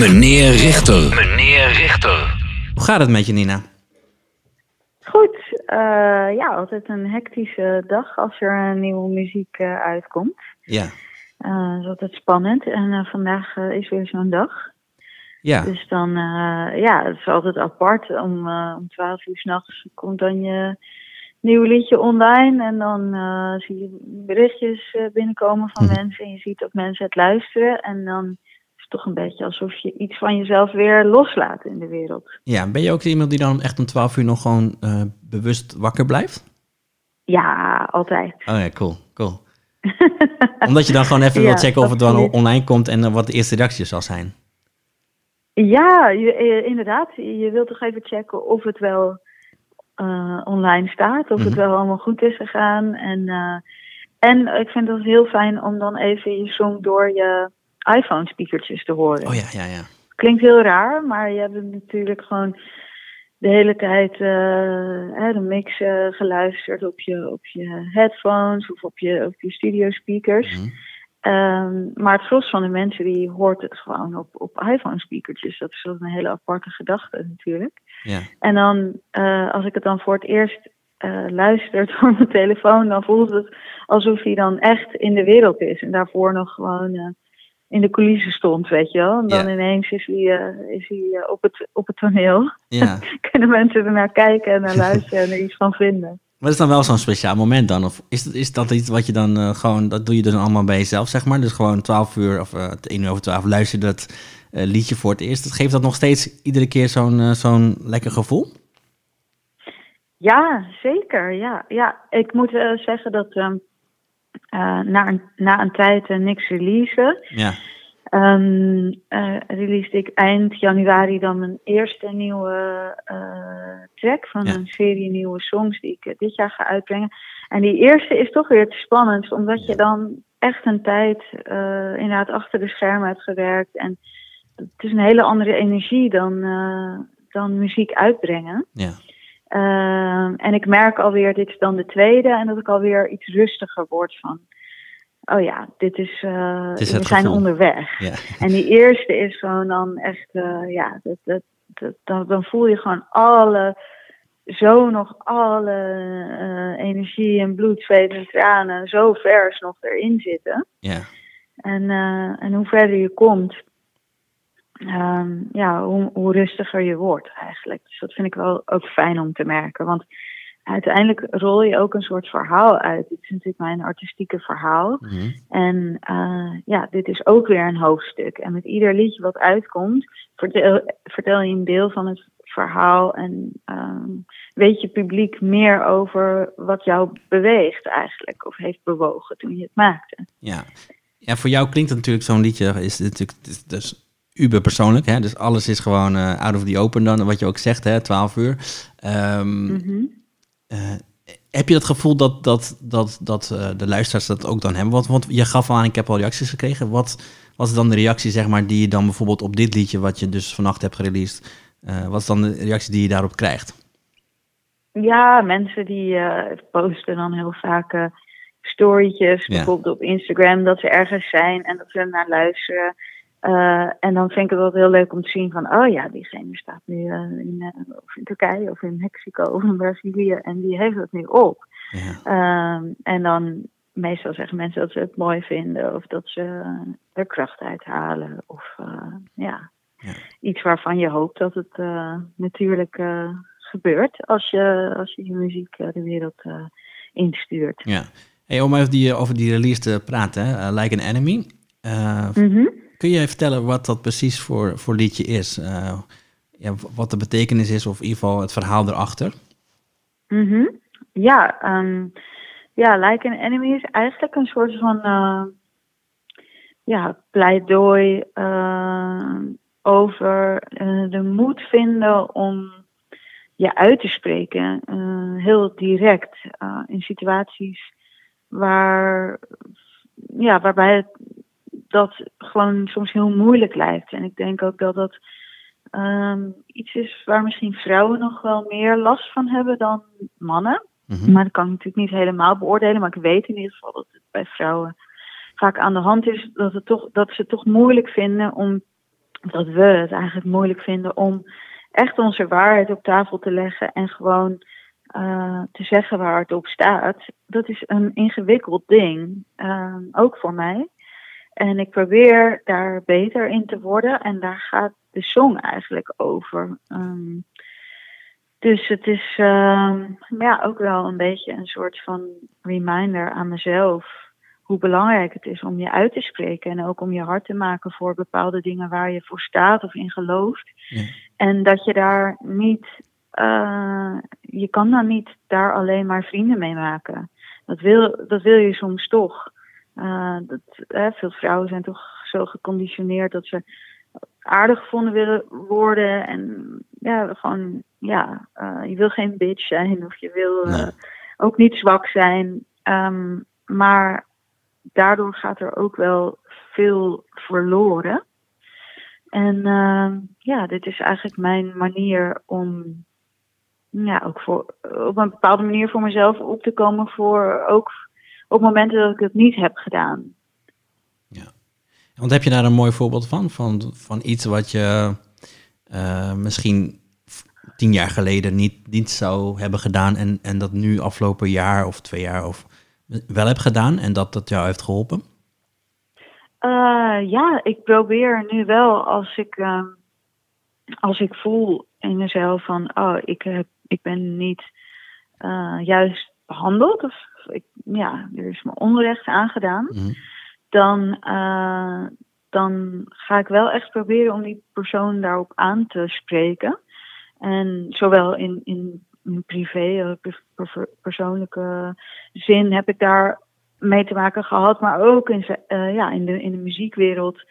Meneer Richter. Meneer Richter. Hoe gaat het met je, Nina? Goed, eh, ja, altijd een hectische dag als er nieuwe muziek eh, uitkomt. Ja. Uh, dat is altijd spannend en eh, vandaag is weer zo'n dag. Ja. Dus dan, eh, ja, het is altijd apart. Om, eh, om 12 uur s'nachts komt dan je nieuw liedje online. En dan eh, zie je berichtjes binnenkomen van Mhm. mensen. En je ziet ook mensen het luisteren. En dan is toch een beetje alsof je iets van jezelf weer loslaat in de wereld. ja. Ben je ook iemand die dan echt om 12 uur nog gewoon eh, bewust wakker blijft? Ja, altijd. Oh ja, cool, cool. Omdat je dan gewoon even Ja, wilt checken of het dan online komt en wat de eerste reactie zal zijn. Ja, je, eh, inderdaad. Je wilt toch even checken of het wel eh, online staat. Of het Mhm. wel allemaal goed is gegaan. En, en ik vind het heel fijn om dan even je song door je iPhone-speakertjes te horen. Oh ja, ja, ja. Klinkt heel raar, maar je hebt natuurlijk gewoon de hele tijd hè, de mix eh, geluisterd op je, op je headphones of op je, op je studio speakers. Mhm. Ehm, maar het gros van de mensen die hoort het gewoon op, op iPhone-speakertjes. Dat is een hele aparte gedachte natuurlijk. Ja, En dan, eh, als ik het dan voor het eerst luister door mijn telefoon, dan voelt het alsof hij dan echt in de wereld is. En daarvoor nog gewoon in de coulissen stond, weet je wel. En dan Ja. ineens is hij, eh, is hij eh, op, het, op het toneel. ja. Kunnen mensen ernaar kijken en naar luisteren en er iets van vinden. Maar is dan wel zo'n speciaal moment dan? Of is dat, is dat iets wat je dan eh, gewoon, dat doe je dan allemaal bij jezelf, zeg maar? Dus gewoon 12 uur of uh, 1 uur over 12 luister je dat liedje voor het eerst. Dat geeft dat nog steeds iedere keer zo'n zo'n lekker gevoel? Ja, zeker. Ja, ja. ik moet zeggen dat ehm, eh, na, een, na een tijd eh, niks releasen, Ja, eh released ik eind januari dan mijn eerste nieuwe eh, track van Ja. een serie nieuwe songs die ik eh, dit jaar ga uitbrengen. En die eerste is toch weer het spannendst, omdat je dan echt een tijd eh, inderdaad achter de schermen hebt gewerkt. En het is een hele andere energie dan, eh, dan muziek uitbrengen. ja, Ehm, en ik merk alweer, dit is dan de tweede, en dat ik alweer iets rustiger word van. Oh ja, dit is, eh, is we zijn gevoel. onderweg. ja. En die eerste is gewoon dan echt, eh, ja, dat, dat, dat, dan, dan voel je gewoon alle, zo nog alle eh, energie en bloed, zweet en tranen zo vers nog erin zitten. ja. En, en hoe verder je komt, ehm, ja, hoe, hoe rustiger je wordt eigenlijk. Dus dat vind ik wel ook fijn om te merken. Want uiteindelijk rol je ook een soort verhaal uit. Dit is natuurlijk mijn artistieke verhaal. Mhm. En eh, ja, dit is ook weer een hoofdstuk. En met ieder liedje wat uitkomt, vertel, vertel je een deel van het verhaal. En ehm, weet je publiek meer over wat jou beweegt eigenlijk. Of heeft bewogen toen je het maakte. Ja. ja, voor jou klinkt het natuurlijk zo'n liedje, is het natuurlijk dus uber persoonlijk, hè? Dus alles is gewoon eh, out of the open dan, wat je ook zegt, hè, 12 uur. Eh, heb je dat gevoel dat, dat, dat, dat eh, de luisteraars dat ook dan hebben? Want, want je gaf aan, ik heb al reacties gekregen. Wat was dan de reactie, zeg maar, die je dan bijvoorbeeld op dit liedje, wat je dus vannacht hebt gereleased, wat is dan de reactie die je daarop krijgt? Ja, mensen die posten dan heel vaak storytjes, Ja. bijvoorbeeld op Instagram, dat ze ergens zijn en dat ze naar luisteren. Eh, en dan vind ik het wel heel leuk om te zien van, oh ja, diegene staat nu eh, in, eh, of in Turkije of in Mexico of in Brazilië en die heeft het nu op. Ja, Ehm, en dan meestal zeggen mensen dat ze het mooi vinden of dat ze er kracht uit halen of ja, Ja. iets waarvan je hoopt dat het natuurlijk gebeurt als je, als je je muziek de wereld instuurt. ja. Hey, om even die, over die release te praten, hè, Like an Enemy. Mhm. Kun je vertellen wat dat precies voor, voor liedje is? Eh, ja, wat de betekenis is, of in ieder geval het verhaal erachter? Mhm. Ja, ehm, ja, Like an Enemy is eigenlijk een soort van eh, ja, pleidooi eh, over de moed vinden om je uit te spreken. heel direct in situaties waar, ja, waarbij het, dat gewoon soms heel moeilijk lijkt. En ik denk ook dat dat ehm, iets is waar misschien vrouwen nog wel meer last van hebben dan mannen. Mhm. Maar dat kan ik natuurlijk niet helemaal beoordelen. Maar ik weet in ieder geval dat het bij vrouwen vaak aan de hand is dat, het toch, dat ze het toch moeilijk vinden om dat we het eigenlijk moeilijk vinden om echt onze waarheid op tafel te leggen en gewoon uh, te zeggen waar het op staat. Dat is een ingewikkeld ding, uh, ook voor mij. En ik probeer daar beter in te worden en daar gaat de song eigenlijk over. Um, dus het is uh, ja, ook wel een beetje een soort van reminder aan mezelf hoe belangrijk het is om je uit te spreken en ook om je hart te maken voor bepaalde dingen waar je voor staat of in gelooft. Ja. En dat je daar niet, uh, je kan dan niet daar alleen maar vrienden mee maken. Dat wil, dat wil je soms toch. Uh, dat, veel vrouwen zijn toch zo geconditioneerd dat ze aardig gevonden willen worden. En ja, gewoon, ja, je wil geen bitch zijn of je wil nee. ook niet zwak zijn. Um, maar daardoor gaat er ook wel veel verloren. En uh, ja, dit is eigenlijk mijn manier om ja, ook voor, op een bepaalde manier voor mezelf op te komen voor ook op momenten dat ik het niet heb gedaan. Ja, want heb je daar een mooi voorbeeld van? Van, van iets wat je uh, misschien tien jaar geleden niet, niet zou hebben gedaan en, en dat nu afgelopen jaar of twee jaar of wel hebt gedaan en dat dat jou heeft geholpen? Uh, ja, ik probeer nu wel als ik, uh, als ik voel in mezelf van, oh, ik, heb, ik ben niet uh, juist behandeld of ik, ja, er is me onrecht aangedaan, mm -hmm. dan, dan ga ik wel echt proberen om die persoon daarop aan te spreken. En zowel in, in privé, persoonlijke zin heb ik daar mee te maken gehad. Maar ook in, uh, ja, in, de, in de muziekwereld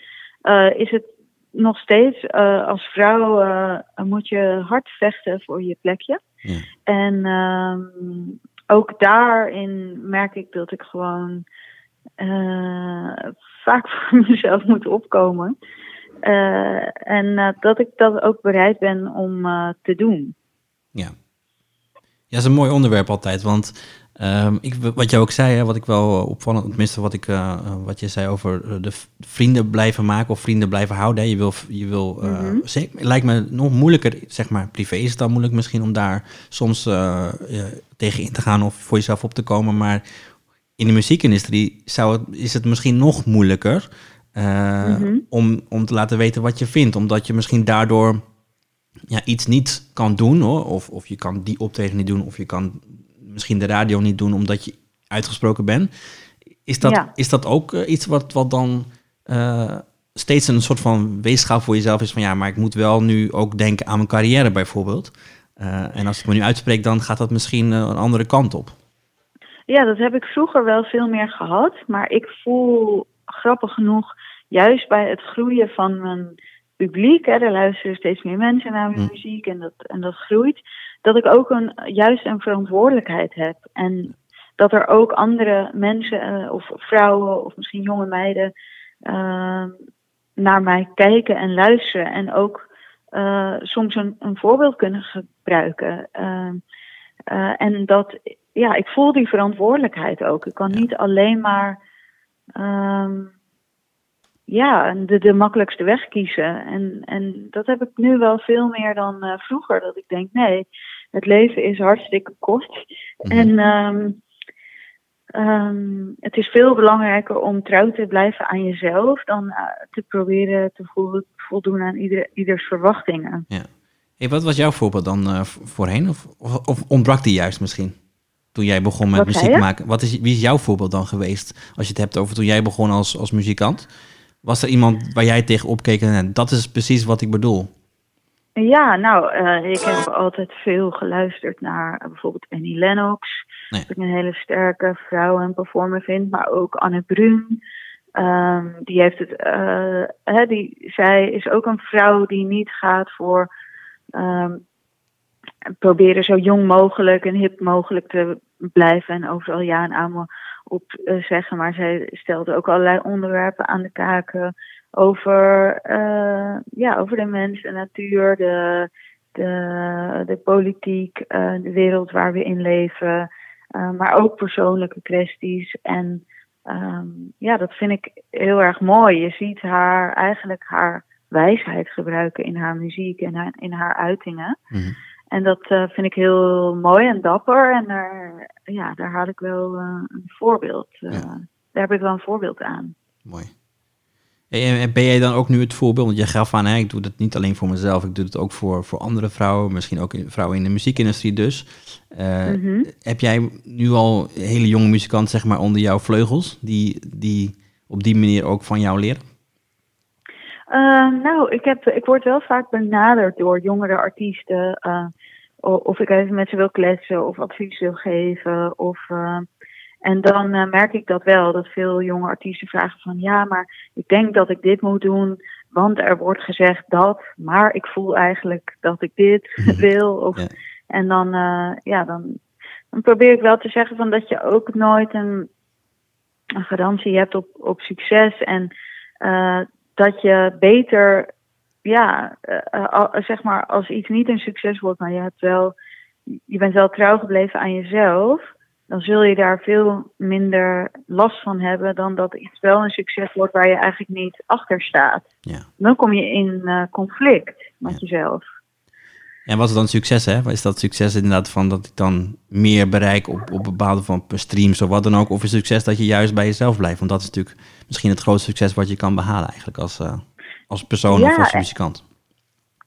uh, is het nog steeds uh, als vrouw moet je hard vechten voor je plekje. Ja. En um, ook daarin merk ik dat ik gewoon vaak voor mezelf moet opkomen. en dat ik dat ook bereid ben om te doen. Ja, ja, dat is een mooi onderwerp altijd. Want um, ik, wat jij ook zei, hè, wat ik wel opvallend, tenminste wat, ik, uh, wat je zei over de vrienden blijven maken of vrienden blijven houden. Hè. Je wil, je wil uh, mm -hmm. lijkt me nog moeilijker, zeg maar, privé is het dan moeilijk misschien om daar soms uh, tegen in te gaan of voor jezelf op te komen. Maar in de muziekindustrie zou het, is het misschien nog moeilijker mm -hmm. om, om te laten weten wat je vindt. Omdat je misschien daardoor ja, iets niet kan doen, hoor. Of, of je kan die optreden niet doen, of je kan misschien de radio niet doen omdat je uitgesproken bent. Is dat, ja. is dat ook uh, iets wat, wat dan uh, steeds een soort van weegschaal voor jezelf is van ja, maar ik moet wel nu ook denken aan mijn carrière bijvoorbeeld. Uh, en als ik me nu uitspreek, dan gaat dat misschien een andere kant op. Ja, dat heb ik vroeger wel veel meer gehad. Maar ik voel grappig genoeg, juist bij het groeien van mijn publiek, hè, er luisteren steeds meer mensen naar mijn muziek en dat, en dat groeit, dat ik ook een, juist een verantwoordelijkheid heb. En dat er ook andere mensen uh, of vrouwen of misschien jonge meiden uh, naar mij kijken en luisteren en ook uh, soms een, een, voorbeeld kunnen gebruiken. en dat, ja, ik voel die verantwoordelijkheid ook. Ik kan niet alleen maar um, ja, de, de makkelijkste weg kiezen. En, en dat heb ik nu wel veel meer dan vroeger. Dat ik denk, nee, het leven is hartstikke kort. Mm. En um, um, het is veel belangrijker om trouw te blijven aan jezelf dan uh, te proberen te vo voldoen aan ieder, ieders verwachtingen. Ja. Hey, wat was jouw voorbeeld dan uh, voorheen? Of, of, of, ontbrak die juist misschien? Toen jij begon met wat muziek maken. Wat is, wie is jouw voorbeeld dan geweest? Als je het hebt over toen jij begon als, als muzikant. Was er iemand waar jij tegen opkeek en dat is precies wat ik bedoel? Ja, nou, uh, ik heb altijd veel geluisterd naar uh, bijvoorbeeld Annie Lennox. Nee. Dat ik een hele sterke vrouw en performer vind. Maar ook Anne Brun. Um, die heeft het, uh, hè, die, zij is ook een vrouw die niet gaat voor um, proberen zo jong mogelijk en hip mogelijk te blijven. En overal ja en amen op zeggen. Maar zij stelde ook allerlei onderwerpen aan de kaken over, uh, ja, over de mens, de natuur, de, de, de politiek, uh, de wereld waar we in leven. maar ook persoonlijke kwesties. En um, ja, dat vind ik heel erg mooi. Je ziet haar eigenlijk haar wijsheid gebruiken in haar muziek en haar, in haar uitingen. Mhm. En dat eh, vind ik heel mooi en dapper. En daar, ja, daar had ik wel eh, een voorbeeld. eh, Ja. Daar heb ik wel een voorbeeld aan. Mooi. En ben jij dan ook nu het voorbeeld? Want je gaf aan, hè, ik doe het niet alleen voor mezelf, ik doe het ook voor, voor andere vrouwen, misschien ook in- vrouwen in de muziekindustrie dus. Eh, Mhm. Heb jij nu al hele jonge muzikanten zeg maar, onder jouw vleugels, die, die op die manier ook van jou leren? Eh, nou, ik, heb, ik word wel vaak benaderd door jongere artiesten. eh, of ik even met ze wil kletsen of advies wil geven. Of, en dan eh, merk ik dat wel, dat veel jonge artiesten vragen van... ja, maar ik denk dat ik dit moet doen, want er wordt gezegd dat... maar ik voel eigenlijk dat ik dit wil. Of, Ja. En dan, eh, ja, dan, dan probeer ik wel te zeggen van dat je ook nooit een, een garantie hebt op, op succes. En eh, dat je beter, ja, zeg maar, als iets niet een succes wordt, maar je hebt wel, je bent wel trouw gebleven aan jezelf, dan zul je daar veel minder last van hebben dan dat iets wel een succes wordt waar je eigenlijk niet achter staat. Ja. Dan kom je in eh, conflict met Ja. jezelf. En wat is dan succes, hè? Is dat succes inderdaad van dat ik dan meer bereik op, op bepaalde van streams of wat dan ook? Of is succes dat je juist bij jezelf blijft? Want dat is natuurlijk misschien het grootste succes wat je kan behalen eigenlijk als, eh, als persoon Ja, of als muzikant.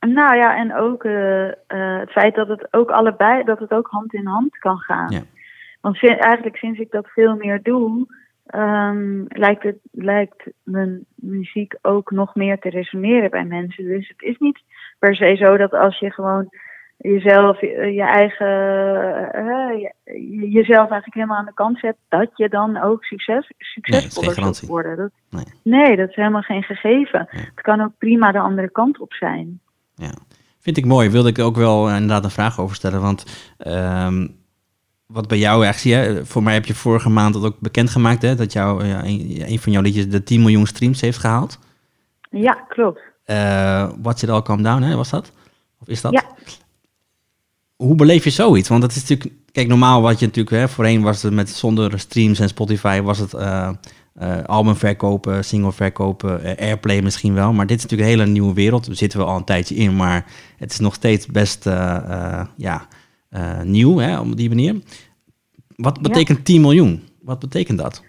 Nou ja, en ook eh, het feit dat het ook allebei, dat het ook hand in hand kan gaan. Want eigenlijk sinds ik dat veel meer doe, ehm, lijkt, het, lijkt mijn muziek ook nog meer te resoneren bij mensen. Dus het is niet per se zo dat als je gewoon jezelf, je, je eigen, eh, je- jezelf eigenlijk helemaal aan de kant zet, dat je dan ook succes, succesvoller zult worden. Dat, Nee. nee, dat is helemaal geen gegeven. Nee. Het kan ook prima de andere kant op zijn. Ja, vind ik mooi. Wilde ik ook wel eh, inderdaad een vraag over stellen. Want ehm, wat bij jou echt zie je, voor mij heb je vorige maand dat ook bekendgemaakt, hè, dat jou, ja, een, een van jouw liedjes de 10 miljoen streams heeft gehaald. Ja, klopt. Eh Watch It All Calm Down, hè, was dat? Of is dat? Ja. Hoe beleef je zoiets? Want dat is natuurlijk, kijk, normaal wat je natuurlijk, hè, voorheen was het met zonder streams en Spotify, was het eh eh, album verkopen, single verkopen, airplay misschien wel. Maar dit is natuurlijk een hele nieuwe wereld. Daar zitten we al een tijdje in, maar het is nog steeds best ja, eh, nieuw hè, op die manier. Wat betekent 10 miljoen? Wat betekent dat?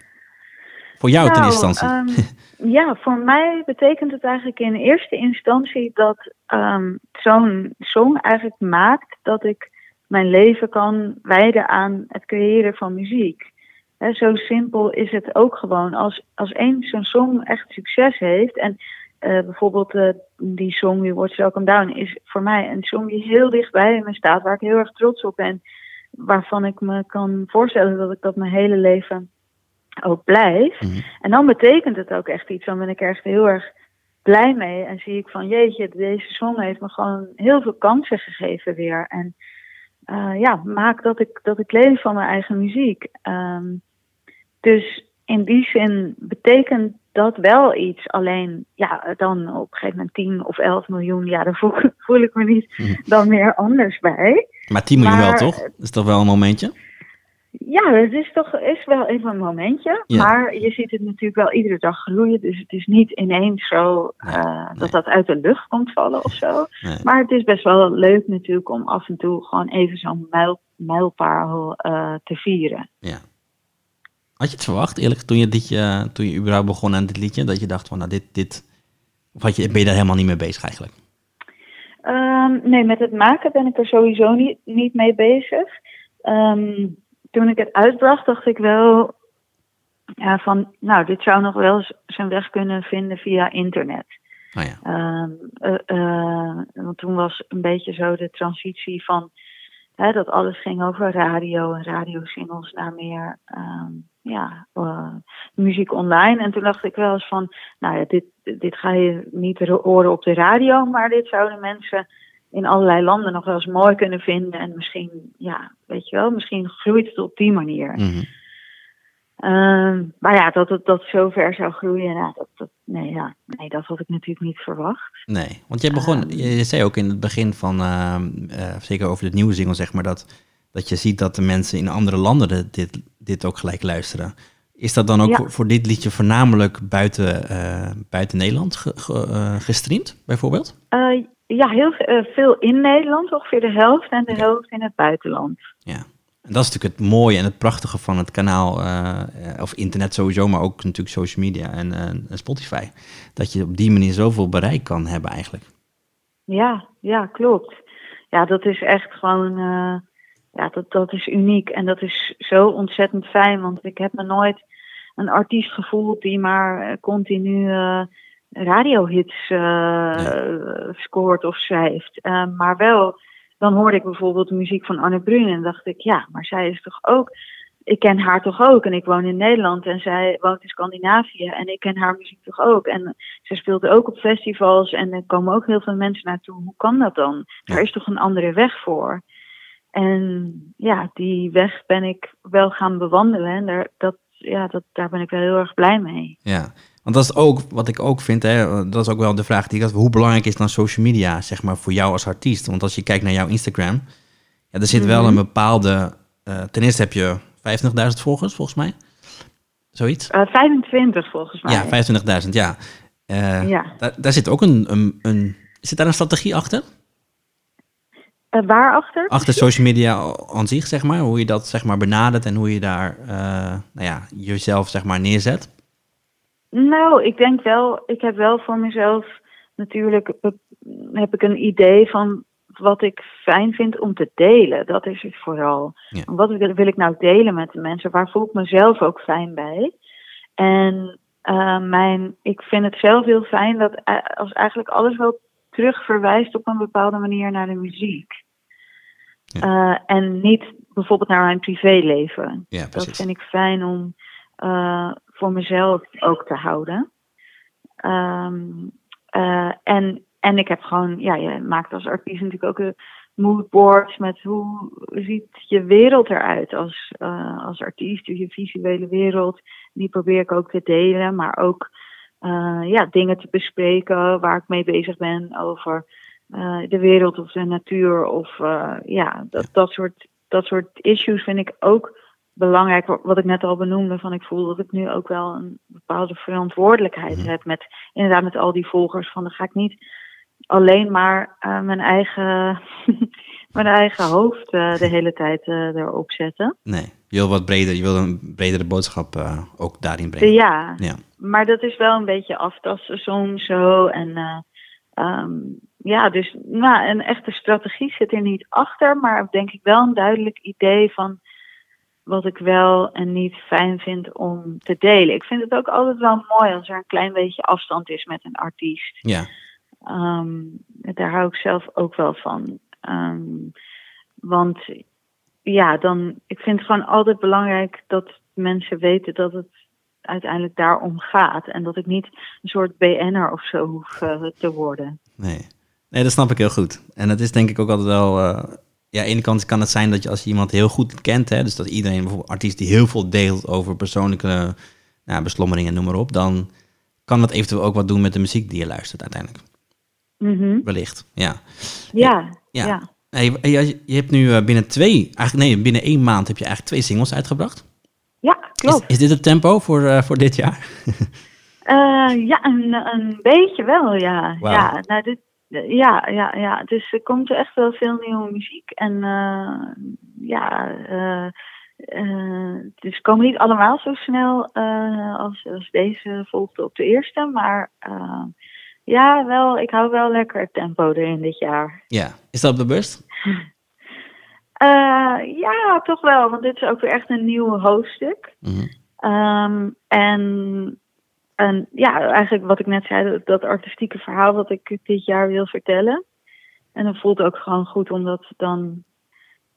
Voor jou ten Nou, eerste instantie. ehm, ja, voor mij betekent het eigenlijk in eerste instantie dat ehm, zo'n song eigenlijk maakt dat ik mijn leven kan wijden aan het creëren van muziek. Zo simpel is het ook gewoon. Als, als één zo'n song echt succes heeft en eh, bijvoorbeeld eh, die song You Watch Welcome Down is voor mij een song die heel dichtbij me staat, waar ik heel erg trots op ben, waarvan ik me kan voorstellen dat ik dat mijn hele leven ook blijf. Mhm. En dan betekent het ook echt iets. Dan ben ik er echt heel erg blij mee. En zie ik van jeetje, deze song heeft me gewoon heel veel kansen gegeven weer. En eh, ja, maakt dat ik, dat ik leef van mijn eigen muziek. Ehm, dus in die zin betekent dat wel iets. Alleen, ja, dan op een gegeven moment 10 of 11 miljoen, ja, daar voel, voel ik me niet Mhm. dan meer anders bij. Maar 10 miljoen wel, toch? Dat is toch wel een momentje? Ja, het is toch is wel even een momentje. Ja. Maar je ziet het natuurlijk wel iedere dag groeien. Dus het is niet ineens zo Nee, eh, nee. dat dat uit de lucht komt vallen of zo. Nee. Maar het is best wel leuk natuurlijk om af en toe gewoon even zo'n mijl, mijlpaal eh, te vieren. Ja. Had je het verwacht, eerlijk, toen je, dit, eh, toen je überhaupt begon aan dit liedje, dat je dacht van, nou, dit, dit... Of had je, ben je daar helemaal niet mee bezig eigenlijk? Ehm, nee, met het maken ben ik er sowieso niet, niet mee bezig. Ehm, toen ik het uitbracht, dacht ik wel ja, van, nou, dit zou nog wel eens zijn weg kunnen vinden via internet. Nou ja, Ehm, eh, eh, want toen was een beetje zo de transitie van hè, dat alles ging over radio en radiosingles naar meer ja, eh, muziek online. En toen dacht ik wel eens van, nou ja, dit, dit ga je niet horen op de radio, maar dit zouden mensen in allerlei landen nog wel eens mooi kunnen vinden. En misschien, ja, weet je wel, misschien groeit het op die manier. mhm. Ehm, maar ja, dat het dat zo ver zou groeien, nou, dat, dat, nee, ja, nee, dat had ik natuurlijk niet verwacht. nee. Want jij begon, Ehm. je, je zei ook in het begin van, ehm, eh, zeker over de nieuwe single, zeg maar, dat, dat je ziet dat de mensen in andere landen de- dit, dit ook gelijk luisteren. Is dat dan ook Ja. voor, dit liedje voornamelijk buiten, eh, buiten Nederland ge- ge- eh, gestreamd, bijvoorbeeld? Eh, ja, heel veel in Nederland, ongeveer de helft, en de helft in het buitenland. Ja. En dat is natuurlijk het mooie en het prachtige van het kanaal, of internet sowieso, maar ook natuurlijk social media en, en Spotify. Dat je op die manier zoveel bereik kan hebben eigenlijk. Ja, ja, klopt. Ja, dat is echt gewoon, ja, dat, dat is uniek. En dat is zo ontzettend fijn, want ik heb me nooit een artiest gevoeld die maar eh, continu eh, radiohits eh, scoort of schrijft. Maar wel, dan hoorde ik bijvoorbeeld de muziek van Anne Brun en dacht ik, ja, maar zij is toch ook, ik ken haar toch ook en ik woon in Nederland en zij woont in Scandinavië en ik ken haar muziek toch ook. En ze speelt ook op festivals en er komen ook heel veel mensen naartoe. Hoe kan dat dan? Ja. Er is toch een andere weg voor? En ja, die weg ben ik wel gaan bewandelen en daar, dat, ja, dat, daar ben ik wel heel erg blij mee. Ja, want dat is ook wat ik ook vind, hè, dat is ook wel de vraag die ik had. Hoe belangrijk is dan social media, zeg maar, voor jou als artiest? Want als je kijkt naar jouw Instagram, ja, er zit wel Mhm. een bepaalde... eh, ten eerste heb je 25.000 volgers, volgens mij. Zoiets? Eh 25 volgens mij. Ja, 25.000, ja. Eh, Ja. Daar, daar zit ook een, een, een... Zit daar een strategie achter? Eh, waarachter? Achter social media aan zich, zeg maar? Hoe je dat, zeg maar, benadert en hoe je daar, eh, nou ja, jezelf, zeg maar, neerzet? Nou, ik denk wel, ik heb wel voor mezelf natuurlijk be- heb ik een idee van wat ik fijn vind om te delen. Dat is het vooral. Ja. Wat wil, ik nou delen met de mensen? Waar voel ik mezelf ook fijn bij? En eh, mijn, ik vind het zelf heel fijn dat eh, als eigenlijk alles wel terug verwijst op een bepaalde manier naar de muziek. Eh, en niet bijvoorbeeld naar mijn privéleven. Ja, Dat vind ik fijn om eh, voor mezelf ook te houden. Ehm, eh, en, en ik heb gewoon, ja, je maakt als artiest natuurlijk ook een moodboards met hoe ziet je wereld eruit als, als artiest, je visuele wereld. Die probeer ik ook te delen, maar ook ja, dingen te bespreken waar ik mee bezig ben over eh, de wereld of de natuur. Of eh, ja, dat, dat, soort, dat soort issues vind ik ook belangrijk. Wa- Wat ik net al benoemde, van ik voel dat ik nu ook wel een bepaalde verantwoordelijkheid Mhm. heb met inderdaad met al die volgers. Van dan ga ik niet alleen maar eh, mijn eigen mijn eigen hoofd eh, de hele tijd eh, erop zetten. Nee, je wil wat breder, je wil een bredere boodschap eh, ook daarin brengen. Ja, Ja. maar dat is wel een beetje aftasten soms zo. En eh, ehm, ja, dus nou, een echte strategie zit er niet achter, maar denk ik wel een duidelijk idee van wat ik wel en niet fijn vind om te delen. Ik vind het ook altijd wel mooi als er een klein beetje afstand is met een artiest. Ja, Ehm, daar hou ik zelf ook wel van. Ehm, want ja, dan, ik vind het gewoon altijd belangrijk dat mensen weten dat het uiteindelijk daarom gaat. En dat ik niet een soort BN'er of zo hoef eh, te worden. nee. Nee, dat snap ik heel goed. En dat is denk ik ook altijd wel... eh, ja, aan de ene kant kan het zijn dat je als je iemand heel goed kent... Hè, dus dat iedereen, bijvoorbeeld artiest die heel veel deelt over persoonlijke nou, beslommeringen, noem maar op... dan kan dat eventueel ook wat doen met de muziek die je luistert uiteindelijk. Mhm. Wellicht, ja. Ja, Ja. ja. Hey, je, je hebt nu eh, binnen twee, eigenlijk nee, binnen één maand heb je eigenlijk twee singles uitgebracht. Ja, klopt. Is, is dit het tempo voor, eh, voor dit jaar? Eh, ja, een, een beetje wel, ja. Ja, nou, dit, ja, ja, ja. Dus er komt echt wel veel nieuwe muziek. En eh, ja, eh, dus komen niet allemaal zo snel als, als deze volgde op de eerste. Maar ja, wel, ik hou wel lekker het tempo erin dit jaar. Ja. Is dat bewust? Eh, ja, toch wel, want dit is ook weer echt een nieuw hoofdstuk. Mhm. Ehm, en, en ja, eigenlijk wat ik net zei, dat, dat artistieke verhaal wat ik dit jaar wil vertellen. En dan voelt het ook gewoon goed om dat dan,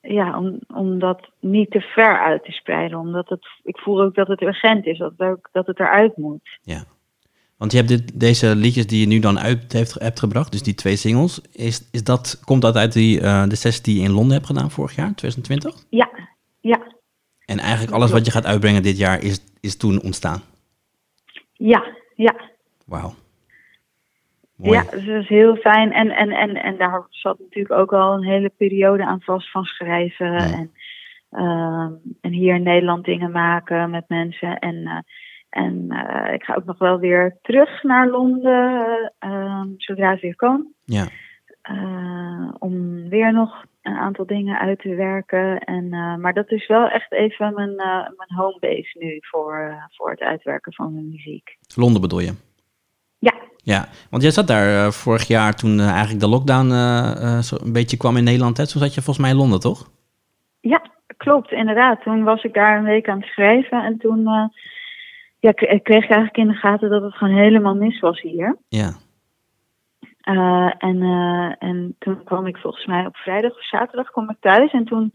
ja, om, om dat niet te ver uit te spreiden. Omdat het, ik voel ook dat het urgent is, dat ook, dat het eruit moet. Ja. Want je hebt dit, deze liedjes die je nu dan uit heeft, hebt gebracht, dus die twee singles, is, is dat, komt dat uit die, eh, de sessie die je in Londen hebt gedaan vorig jaar, 2020? Ja, ja, En eigenlijk alles wat je gaat uitbrengen dit jaar is, is toen ontstaan. ja, ja. Wauw. Mooi. Ja, dus dat is heel fijn. En, en, en, en daar zat natuurlijk ook al een hele periode aan vast van schrijven. En Ehm, en hier in Nederland dingen maken met mensen. En, eh, en eh, ik ga ook nog wel weer terug naar Londen ehm, zodra het weer kan. Ja. Eh, om weer nog een aantal dingen uit te werken. En, maar dat is wel echt even mijn, mijn homebase nu voor, voor het uitwerken van mijn muziek. Londen bedoel je? Ja. Ja, want jij zat daar vorig jaar toen eigenlijk de lockdown zo een beetje kwam in Nederland. Hè? Toen zat je volgens mij in Londen, toch? Ja, klopt, inderdaad. Toen was ik daar een week aan het schrijven en toen uh, ja, kreeg ik eigenlijk in de gaten dat het gewoon helemaal mis was hier. Ja. Uh, en, uh, en toen kwam ik volgens mij op vrijdag of zaterdag kwam ik thuis en toen,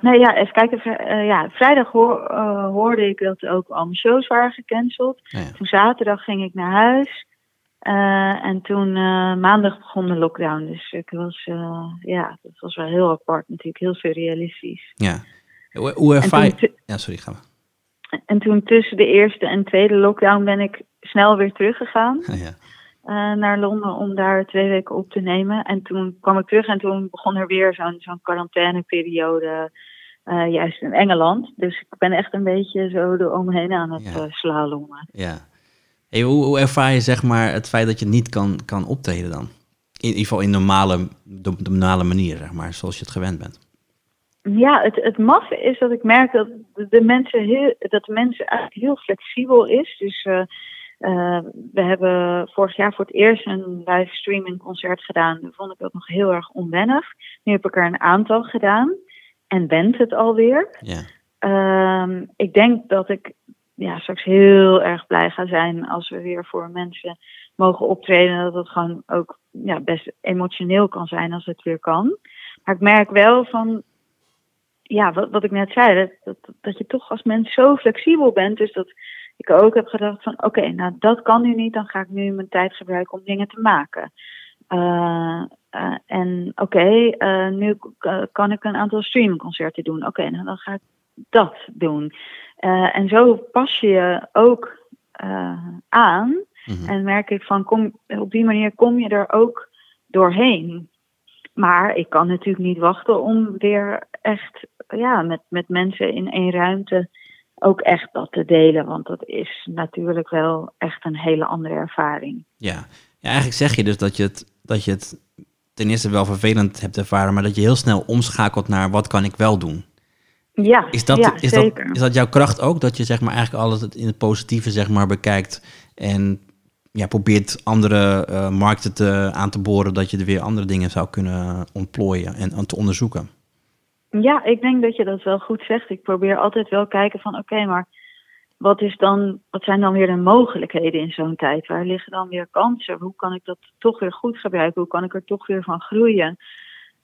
nee ja, even kijken, ja, vrijdag hoor, hoorde ik dat ook al mijn shows waren gecanceld. Ja, ja. Toen zaterdag ging ik naar huis. Uh, en toen uh, maandag begon de lockdown. Dus ik was, uh, ja, dat was wel heel apart natuurlijk, heel surrealistisch. Ja. Hoe, hoe ervaar je... Ja, sorry, ga maar. En toen tussen de eerste en tweede lockdown ben ik snel weer teruggegaan ja. naar Londen om daar twee weken op te nemen. En toen kwam ik terug en toen begon er weer zo'n zo'n quarantaineperiode, juist in Engeland. Dus ik ben echt een beetje zo eromheen aan het Ja. slalommen. Ja. Hey, hoe, hoe ervaar je zeg maar het feit dat je niet kan, kan optreden dan? In ieder geval in normale, de, de normale manier, zeg maar, zoals je het gewend bent. Ja, het, het maffe is dat ik merk dat de, mensen heel, dat de mensen eigenlijk heel flexibel is. Dus eh, eh, we hebben vorig jaar voor het eerst een live streaming concert gedaan. Vond ik dat nog heel erg onwennig. Nu heb ik er een aantal gedaan en went het alweer. Ja. Ehm, ik denk dat ik ja, straks heel erg blij ga zijn als we weer voor mensen mogen optreden. Dat het gewoon ook ja, best emotioneel kan zijn als het weer kan. Maar ik merk wel van, ja, wat, wat ik net zei, dat, dat, dat je toch als mens zo flexibel bent. Dus dat ik ook heb gedacht van, oké, nou dat kan nu niet, dan ga ik nu mijn tijd gebruiken om dingen te maken. Uh, uh, en oké, uh, nu kan ik een aantal streamingconcerten doen. Oké, nou dan ga ik dat doen. En zo pas je je ook aan. Mhm. En merk ik van, kom, op die manier kom je er ook doorheen. Maar ik kan natuurlijk niet wachten om weer echt ja, met, met mensen in één ruimte ook echt dat te delen. Want dat is natuurlijk wel echt een hele andere ervaring. Ja, ja eigenlijk zeg je dus dat je, het, dat je het ten eerste wel vervelend hebt ervaren, maar dat je heel snel omschakelt naar wat kan ik wel doen. Ja, Is dat, ja, is, zeker. dat, is dat jouw kracht ook? Dat je zeg maar eigenlijk alles in het positieve zeg maar bekijkt en ja, probeert andere uh, markten te, aan te boren, dat je er weer andere dingen zou kunnen ontplooien en, en te onderzoeken. Ja, ik denk dat je dat wel goed zegt. Ik probeer altijd wel kijken van oké, okay, maar wat, is dan, wat zijn dan weer de mogelijkheden in zo'n tijd? Waar liggen dan weer kansen? Hoe kan ik dat toch weer goed gebruiken? Hoe kan ik er toch weer van groeien?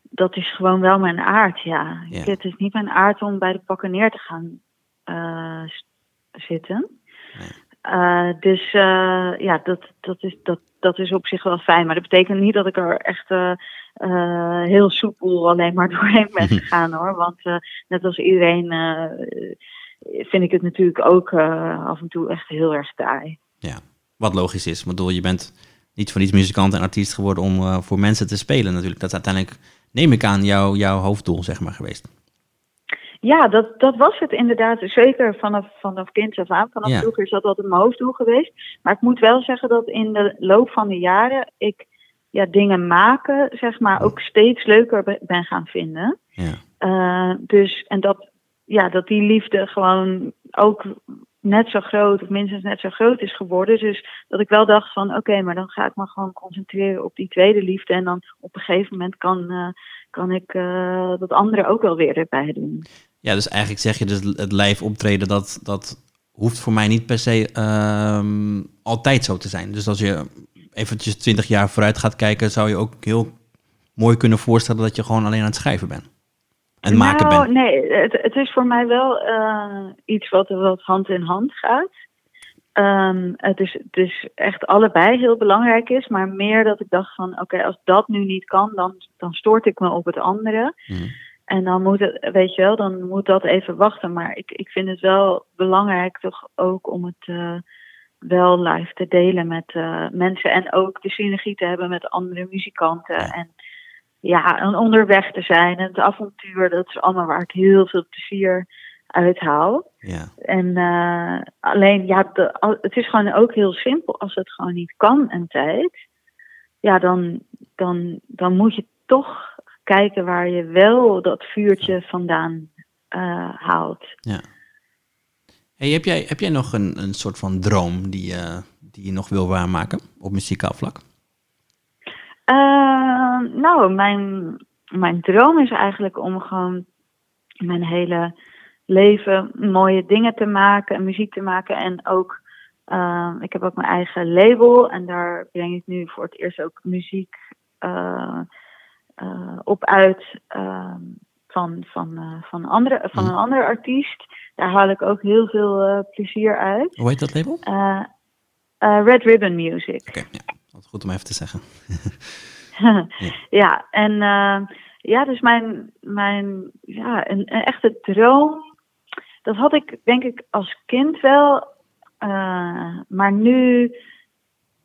Dat is gewoon wel mijn aard, ja. Ja. Het is niet mijn aard om bij de pakken neer te gaan uh, zitten. Nee. Uh, dus uh, ja, dat, dat, is, dat, dat is op zich wel fijn. Maar dat betekent niet dat ik er echt uh, heel soepel alleen maar doorheen ben gegaan hoor. Want net als iedereen vind ik het natuurlijk ook af en toe echt heel erg taai. Ja, wat logisch is. Ik bedoel, je bent niet voor niets muzikant en artiest geworden om voor mensen te spelen natuurlijk. Dat is uiteindelijk, neem ik aan, jou, jouw hoofddoel zeg maar geweest. Ja, dat, dat was het inderdaad. Zeker vanaf, vanaf kind af aan. Vanaf Ja. vroeger is dat altijd mijn hoofddoel geweest. Maar ik moet wel zeggen dat in de loop van de jaren ik ja, dingen maken, zeg maar, ook steeds leuker be- ben gaan vinden. Ja. Uh, dus, en dat, ja, dat die liefde gewoon ook net zo groot, of minstens net zo groot is geworden. Dus dat ik wel dacht van, oké, maar dan ga ik me gewoon concentreren op die tweede liefde. En dan op een gegeven moment kan, uh, kan ik uh, dat andere ook wel weer erbij doen. Ja, dus eigenlijk zeg je dus het live optreden, dat, dat hoeft voor mij niet per se um, altijd zo te zijn. Dus als je eventjes twintig jaar vooruit gaat kijken, zou je ook heel mooi kunnen voorstellen dat je gewoon alleen aan het schrijven bent. En nou, maken bent. Nee, het, het, is voor mij wel uh, iets wat, wat hand in hand gaat. Um, het, is, het is echt allebei heel belangrijk is, maar meer dat ik dacht van oké, okay, als dat nu niet kan, dan, dan stoort ik me op het andere. Mm. En dan moet het, weet je wel, dan moet dat even wachten. Maar ik, ik vind het wel belangrijk toch ook om het uh, wel live te delen met uh, mensen. En ook de synergie te hebben met andere muzikanten. En ja, en onderweg te zijn en het avontuur, dat is allemaal waar ik heel veel plezier uit haal. Ja. En eh, alleen, ja, de, het is gewoon ook heel simpel. Als het gewoon niet kan een tijd, ja, dan, dan, dan moet je toch kijken waar je wel dat vuurtje vandaan eh, haalt. Hey, heb, jij, heb jij nog een, een soort van droom die, je die je nog wil waarmaken op muzikaal vlak? Eh, nou, mijn, mijn droom is eigenlijk om gewoon mijn hele leven mooie dingen te maken en muziek te maken. En ook, eh, ik heb ook mijn eigen label en daar breng ik nu voor het eerst ook muziek eh, eh, op uit eh, van, van, eh, van, andere, van een andere artiest. Daar haal ik ook heel veel eh, plezier uit. Hoe heet dat label? Oké, Eh, eh, Red Ribbon Music. ja. Wat goed om even te zeggen. ja, en eh, ja, dus mijn, mijn ja, een, een echte droom, dat had ik denk ik als kind wel. eh, maar nu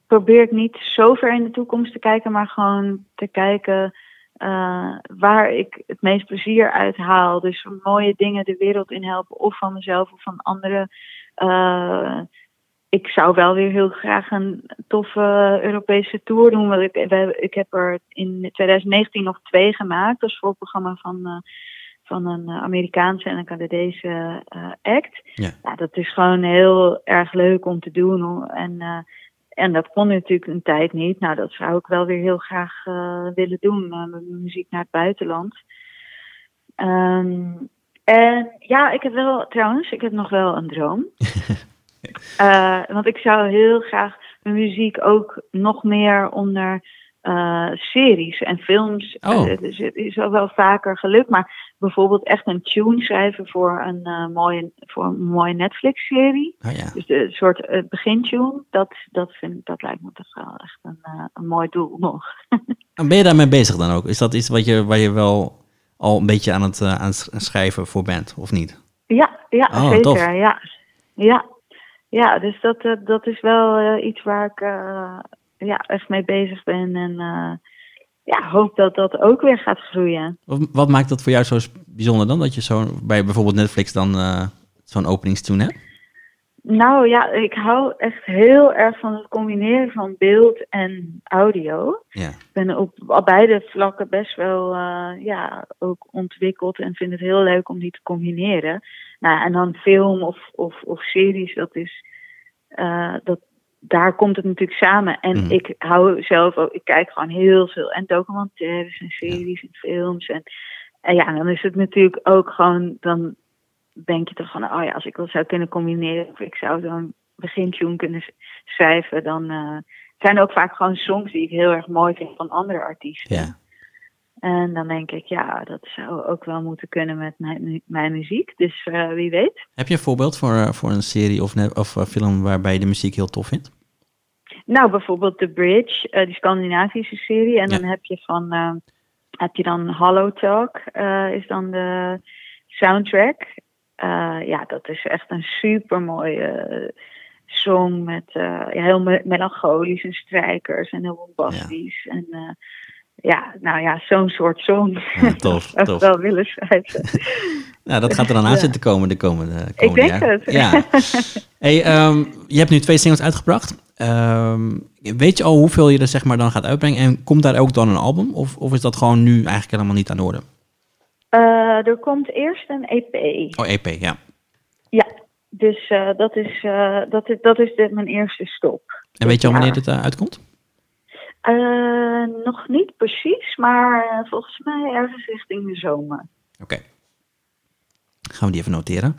probeer ik niet zo ver in de toekomst te kijken, maar gewoon te kijken eh, waar ik het meest plezier uit haal. Dus mooie dingen de wereld in helpen, of van mezelf of van anderen. Eh, ik zou wel weer heel graag een toffe Europese tour doen. Want ik, we ik heb er in 2019 nog twee gemaakt als voorprogramma van, eh, van een Amerikaanse en een Canadese act. Ja. dat is gewoon heel erg leuk om te doen. En, en dat kon natuurlijk een tijd niet. Nou, dat zou ik wel weer heel graag eh, willen doen. met mijn muziek naar het buitenland. Ehm, en ja, ik heb wel, trouwens, ik heb nog wel een droom. Eh, want ik zou heel graag mijn muziek ook nog meer onder eh, series en films. Oh. dus het is al wel vaker gelukt, maar bijvoorbeeld echt een tune schrijven voor een, eh, mooie, voor een mooie Netflix-serie. Oh ja. Dus de soort eh, begintune, dat, dat, vind, dat lijkt me toch wel echt een, een mooi doel nog. En ben je daarmee bezig dan ook? Is dat iets wat je, waar je wel al een beetje aan het, aan het schrijven voor bent, of niet? Ja, ja Oh, zeker. tof. Ja. Ja. ja, dus dat, dat is wel iets waar ik ja, echt mee bezig ben. En eh, ja, hoop dat dat ook weer gaat groeien. Wat, wat maakt dat voor jou zo bijzonder dan? Dat je zo bij bijvoorbeeld Netflix dan eh, zo'n openingstune hebt? Nou ja, ik hou echt heel erg van het combineren van beeld en audio. Ja. Ik ben op beide vlakken best wel eh, ja, ook ontwikkeld en vind het heel leuk om die te combineren. Nou, en dan film of, of, of series, dat is, dat, daar komt het natuurlijk samen. En Mhm. ik hou zelf ook, ik kijk gewoon heel veel en documentaires en series en films. En, en ja, dan is het natuurlijk ook gewoon, dan denk je toch van, oh ja, als ik dat zou kunnen combineren, of ik zou zo'n begintune kunnen schrijven, dan eh, zijn er ook vaak gewoon songs die ik heel erg mooi vind van andere artiesten. Ja. En dan denk ik, ja, dat zou ook wel moeten kunnen met mijn, mu- mijn muziek. Dus eh, wie weet. Heb je een voorbeeld voor, voor een serie of, net, of film waarbij je de muziek heel tof vindt? Nou, bijvoorbeeld The Bridge, eh, die Scandinavische serie. En Ja. dan heb je van, eh, heb je dan Hollow Talk, eh, is dan de soundtrack. Ja, dat is echt een super mooie song met ja, heel me- melancholisch en strijkers en heel bombastisch. En eh, ja, nou ja, zo'n soort song Ja, tof, ik tof. wel willen schrijven. Nou, dat gaat er dan aan Ja. zitten komen de komende, komende denk jaar. het. Ja. Hey, ehm, je hebt nu twee singles uitgebracht. Ehm, weet je al hoeveel je er zeg maar dan gaat uitbrengen? En komt daar ook dan een album? Of, of is dat gewoon nu eigenlijk helemaal niet aan de orde? Eh, er komt eerst een EP. Oh, EP, ja. Ja, dus eh, dat is, eh, dat is, dat is de, mijn eerste stop. En weet je al wanneer dit eh, uitkomt? Eh, nog niet precies, maar eh, volgens mij ergens richting de zomer. Oké. Gaan we die even noteren.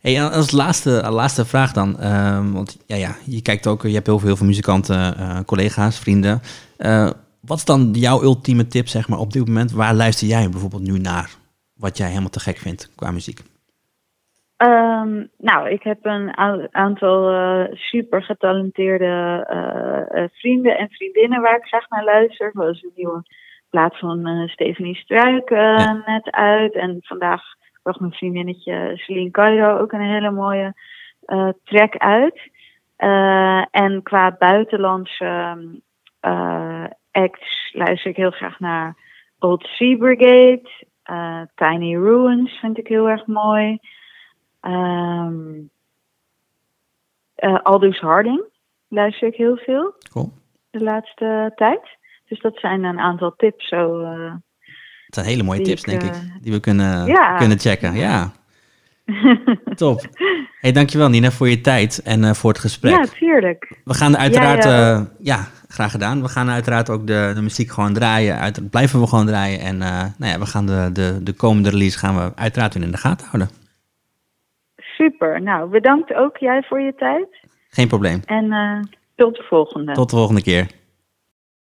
Hey, en als laatste, laatste vraag dan. ehm, want ja, ja, je kijkt ook, je hebt heel veel, heel veel muzikanten, eh, collega's, vrienden. Eh, wat is dan jouw ultieme tip, zeg maar, op dit moment? Waar luister jij bijvoorbeeld nu naar? Wat jij helemaal te gek vindt qua muziek? Ehm, nou, ik heb een aantal eh, super getalenteerde eh, eh, vrienden en vriendinnen waar ik graag naar luister. Zoals een nieuwe plaat van eh Stephanie Struik eh, Ja. net uit. En vandaag bracht mijn vriendinnetje Celine Cairo ook een hele mooie eh, track uit. Eh, en qua buitenlandse eh, acts luister ik heel graag naar Old Sea Brigade, Tiny Ruins vind ik heel erg mooi. Ehm eh, Aldous Harding luister ik heel veel Cool. de laatste tijd. Dus dat zijn een aantal tips zo. Het zijn hele mooie Die tips, ik, denk ik, eh, die we kunnen, ja. kunnen checken. Ja. Top. Hey, dankjewel Nina voor je tijd en eh, voor het gesprek. ja, tuurlijk. We gaan uiteraard, Jij, eh, ja, graag gedaan. We gaan uiteraard ook de, de muziek gewoon draaien. Uit, blijven we gewoon draaien. En nou ja, we gaan de, de, de komende release gaan we uiteraard weer in de gaten houden. Super. Nou, bedankt ook jij voor je tijd. Geen probleem. En tot de volgende. Tot de volgende keer.